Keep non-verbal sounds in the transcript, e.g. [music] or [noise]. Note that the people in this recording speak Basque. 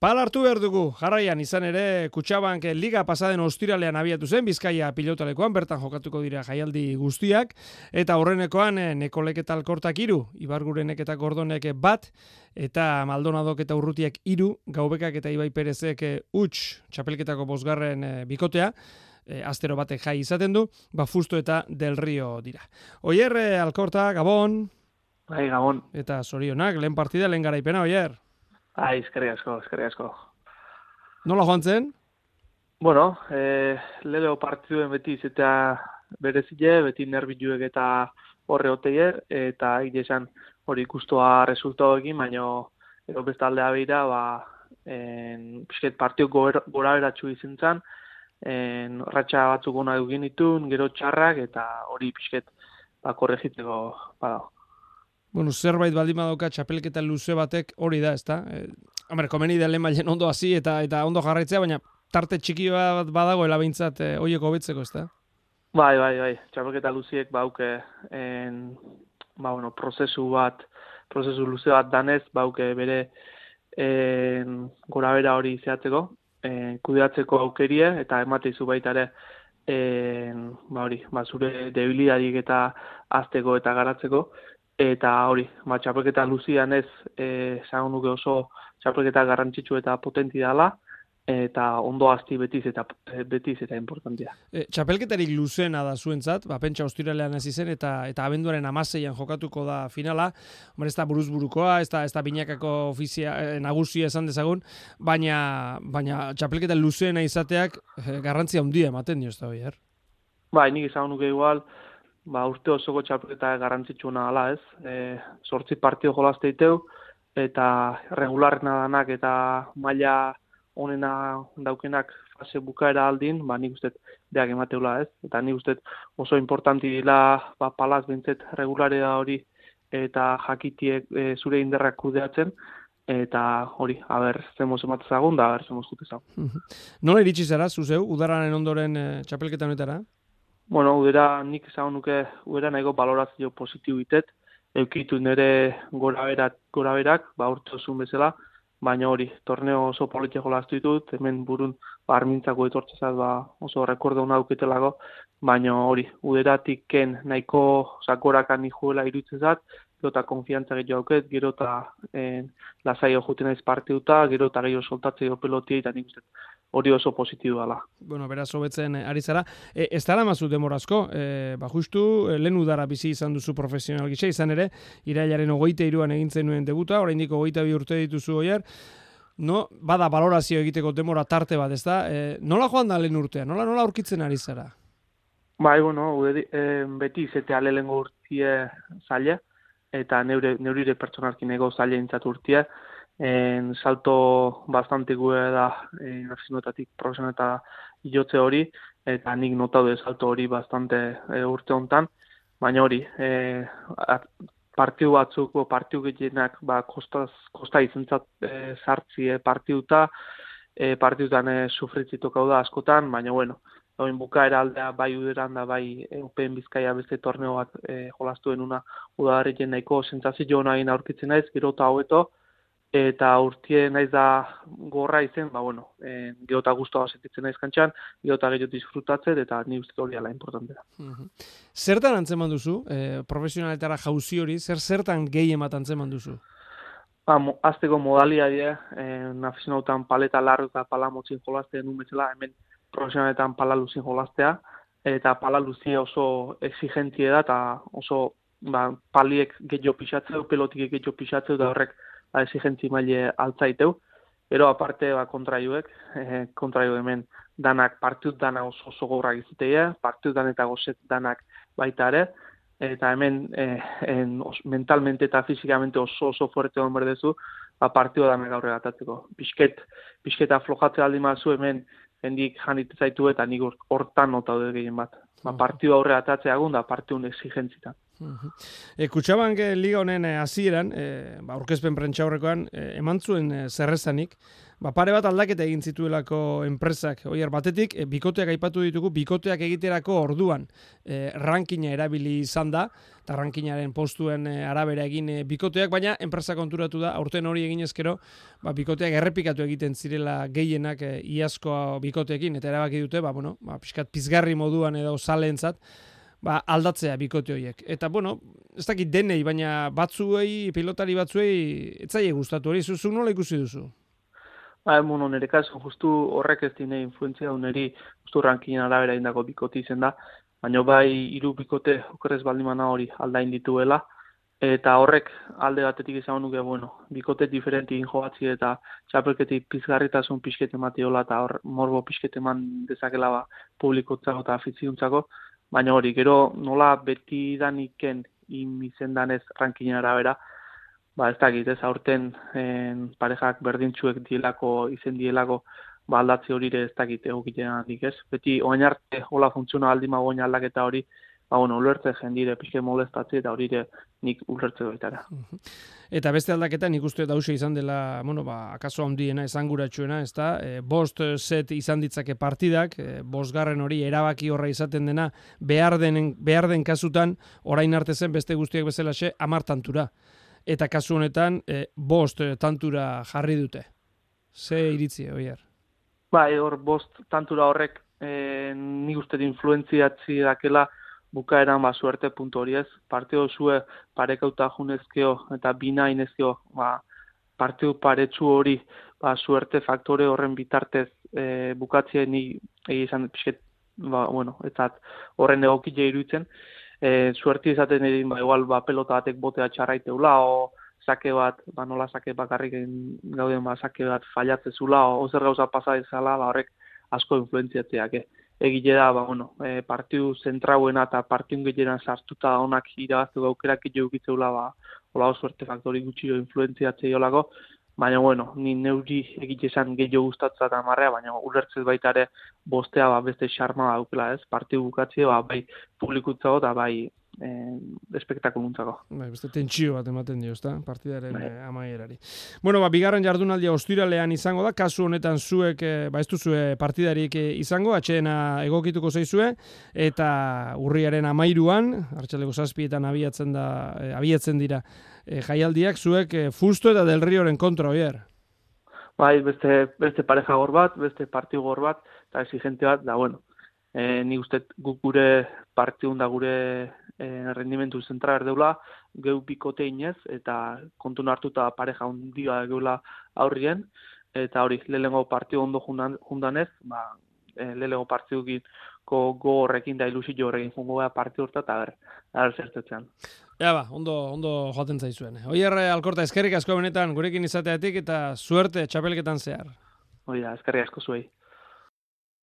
Pal hartu behar dugu, jarraian izan ere, Kutsabank Liga pasaden ostiralean abiatu zen, Bizkaia pilotalekoan, bertan jokatuko dira jaialdi guztiak, eta horrenekoan eh, nekolek eta alkortak iru, ibargurenek eta gordonek bat, eta maldonadok eta urrutiak iru, gaubekak eta ibai perezek eh, uts, txapelketako bosgarren eh, bikotea, astero batek jai izaten du, ba fusto eta del rio dira. Oier, alkorta, Gabon. Bai, Gabon. Eta sorionak, lehen partida, lehen garaipena, Oier. Ai, eskerri asko, eskerri asko. Nola joan zen? Bueno, eh, lelo partiduen beti izatea berezile, beti nerbiluek eta horre oteier, eta esan hori ikustoa resultatu egin, baina ero bestaldea behira, ba, en, pisket partio gora beratxu izin zen, en, ratxa batzuk gona dugin itun, gero txarrak, eta hori pisket ba, korregitzeko bada. Bueno, zerbait baldin badauka txapelketa luze batek hori da, ezta? Eh, hombre, komeni da lehen ondo hasi eta eta ondo jarraitzea, baina tarte txiki bat badago elabintzat eh, hoiek hobetzeko, ezta? Bai, bai, bai. Txapelketa luziek bauke en, ba, bueno, prozesu bat, prozesu luze bat danez, bauke bere en, gora bera hori zehatzeko, en, kudeatzeko aukerie, eta emateizu baita ere, en, ba, hori, ba, zure debilidadik eta azteko eta garatzeko, eta hori, ba, txapelketa luzian ez, e, nuke oso txapelketa garrantzitsu eta potenti dela, eta ondo hasti betiz eta betiz eta importantia. E, txapelketarik luzena da zuentzat, ba, pentsa ostiralean hasi zen eta eta abenduaren amaseian jokatuko da finala, hombre, ez da buruzburukoa, ez da, ez da binakako ofizia, e, nagusia esan dezagun, baina, baina txapelketa luzena izateak e, garrantzia handia ematen dio ez da, er? Bai, nik izan nuke igual, ba, urte osoko txapelketa garrantzitsuna ala ez. E, sortzi partio jolazte iteu, eta regularrena danak eta maila onena daukenak fase bukaera aldin, ba, nik uste deak emateula ez. Eta nik uste oso importanti dila ba, palaz bintzet regularea hori eta jakitiek e, zure inderrak kudeatzen, eta hori, haber, zemoz ematezagun, da haber, zemoz jutezagun. [laughs] Nola iritsi zara, zuzeu, udararen ondoren e, txapelketa honetara? Bueno, udera nik esan nuke udera nahiko balorazio positibitet, eukitu nire gora, berak, gora berak, ba urte bezala, baina hori, torneo oso politiko lastu ditut, hemen burun ba, armintzako etortzezat ba, oso rekordo hona auketelago, baina hori, uderatik ken nahiko sakorakan nijuela irutzezat, gero eta konfiantza gehiago auket, gero eta eh, lasaio juten naiz partiuta, gero eta gehiago soltatzea pelotia, eta nik uste hori oso positibo dela. Bueno, beraz, hobetzen eh, ari zara. E, ez dara mazu demorazko, e, ba justu, lehen udara bizi izan duzu profesional gisa, izan ere, irailaren ogoite iruan egintzen nuen debuta, oraindik ogoita bi urte dituzu oier, no, bada balorazio egiteko demora tarte bat, ez da? E, nola joan da lehen urtea? Nola, nola aurkitzen ari zara? Bai, bueno, e, beti zete alelengo urtie zaila, eta neure, neurire pertsonarki nego zaila intzat urtia, en salto bastante gue da en asinetatik profesioneta jotze hori eta nik notatu de salto hori bastante e, urte hontan baina hori e, partiu batzuk partiu gehienak ba kostaz kosta izentzat e, sartzi e, partiuta e, partiutan e, sufritzituko da askotan baina bueno Oin bukaera aldea bai uderan da bai Eupen Bizkaia beste torneo bat e, jolastuen una udadarri nahiko sentsazio nahi aurkitzen naiz, gero eta hobeto, eta urtie naiz da gorra izen, ba bueno, eh geota gustoa sentitzen naiz kantxan, geota gehiago disfrutatzen eta ni uste hori ala importantea. Zertan antzeman duzu? Eh, profesionaletara jauzi hori, zer zertan gehi emat antzeman duzu? Ba, mo, azteko modalia die, eh nafizionautan paleta larro eta pala motzin jolaztea nun bezala, hemen profesionaletan pala luzin jolaztea, eta pala luzi oso exigentie da, eta oso ba, paliek gehiago pixatzeu, pelotik gehiago pixatzeu, da horrek ba, exigentzi maile altzaiteu. Ero aparte ba, kontraioek, eh, kontraio hemen danak partut dana oso oso gorrak izuteia, partut dan eta gozet danak baita ere, eta hemen eh, en, os, mentalmente eta fizikamente oso oso fuerte hon berdezu, ba, partio dana gaurre gatatzeko. Pisket, pisketa flojatze aldi mazu hemen hendik janit zaitu eta nik hortan nota dut gehien bat. Ba, partio aurre atatzea da partio exigentzita. E, Kutsabank liga honen hasieran, e, ba, orkezpen prentsa horrekoan, e, eman zuen e, zerrezanik, ba, pare bat aldaketa egin zituelako enpresak. Oier, batetik, e, bikoteak aipatu ditugu, bikoteak egiterako orduan e, rankina erabili izan da, eta rankinaren postuen e, arabera egin e, bikoteak, baina enpresa konturatu da, aurten hori egin ezkero, ba, bikoteak errepikatu egiten zirela gehienak e, iazkoa bikoteekin, eta erabaki dute, ba, bueno, ba, piskat pizgarri moduan edo zalentzat, ba, aldatzea bikote horiek. Eta, bueno, ez dakit denei, baina batzuei, pilotari batzuei, etzaie gustatu hori, zuzu nola ikusi duzu? Ba, bueno, nire kasu, justu horrek ez dine influenzia uneri, justu rankinen arabera indako bikote izen da, baina bai hiru bikote okerrez baldimana hori aldain dituela, eta horrek alde batetik izan nuke, bueno, bikote diferenti injo batzi eta txapelketik pizgarritasun pixkete matiola eta hor morbo pixkete man dezakela ba, publikotzako eta afiziuntzako, baina hori, gero nola beti daniken imizen danez rankinen arabera, ba ez dakit, ez aurten en, parejak berdintxuek dielako, izen dielako, ba aldatzi hori ez dakit egokitean ez. Beti oain arte hola funtziona aldi magoen aldaketa hori, ba bueno, ulertze jendire, pixke molestatzi eta hori nik ulertze doitara. Eta beste aldaketa nik uste dause izan dela, bueno, ba, akaso handiena, esanguratsuena, ez da, e, bost set izan ditzake partidak, e, bostgarren hori erabaki horra izaten dena, behar den, behar den kasutan, orain arte zen beste guztiak bezala xe, amartantura eta kasu honetan e, bost tantura jarri dute. Ze iritzi, oier? Ba, hor bost tantura horrek e, nik uste influenziatzi dakela bukaeran ba, suerte puntu hori ez. Partio zue parekauta junezkeo eta bina inezkeo ba, partio paretsu hori ba, suerte faktore horren bitartez e, bukatzea ni egizan pixket, ba, bueno, etzat horren egokile iruditzen e, suerti izaten edin, ba, igual, ba, pelota batek botea txarraiteula, o sake bat, ba, nola sake bakarrik gauden, ba, sake bat fallatzezula, o, zer gauza pasa ezala, ba, horrek asko influenziatzeak, eh? egile da, ba, bueno, e, partiu zentrauena eta partiu gehienan sartuta onak irabaztu gaukerak jo ukitzeula, ba, hola suerte faktori gutxi jo influenziatzei olako, baina bueno, ni neuri egite esan gehiago gustatza eta marrea, baina ulertzez baita ere bostea ba, beste xarma daukela, ez? Partiu bukatze, ba, bai publikutzago eta bai eh, espektakuluntzako. Bai, beste tentsio bat ematen dio, ezta? Partidaren bai. eh, amaierari. Bueno, ba, bigarren jardunaldia ostiralean izango da, kasu honetan zuek, eh, ba, ez duzue partidarik eh, izango, atxeena egokituko zaizue, eta urriaren amairuan, hartxaleko zazpietan abiatzen, da, eh, abiatzen dira, e, jaialdiak zuek e, fusto eta del rioren kontra oier. Bai, beste, beste pareja gor bat, beste partiu gor bat, eta exigente bat, da bueno, e, ni uste guk gure partiun da gure e, rendimentu zentra erdeula, geu bikote inez, eta kontu hartuta pareja hundia geula aurrien, eta hori, lehengo partiu ondo jundanez, ba, e, lehengo partiu go horrekin da ilusio horrekin jungo gara partiu horta, eta ber, zertetzean. Ja ba, ondo, ondo joaten zaizuen. Oier, alkorta, eskerrik asko benetan gurekin izateatik eta suerte txapelketan zehar. Oia, eskerrik asko zuei.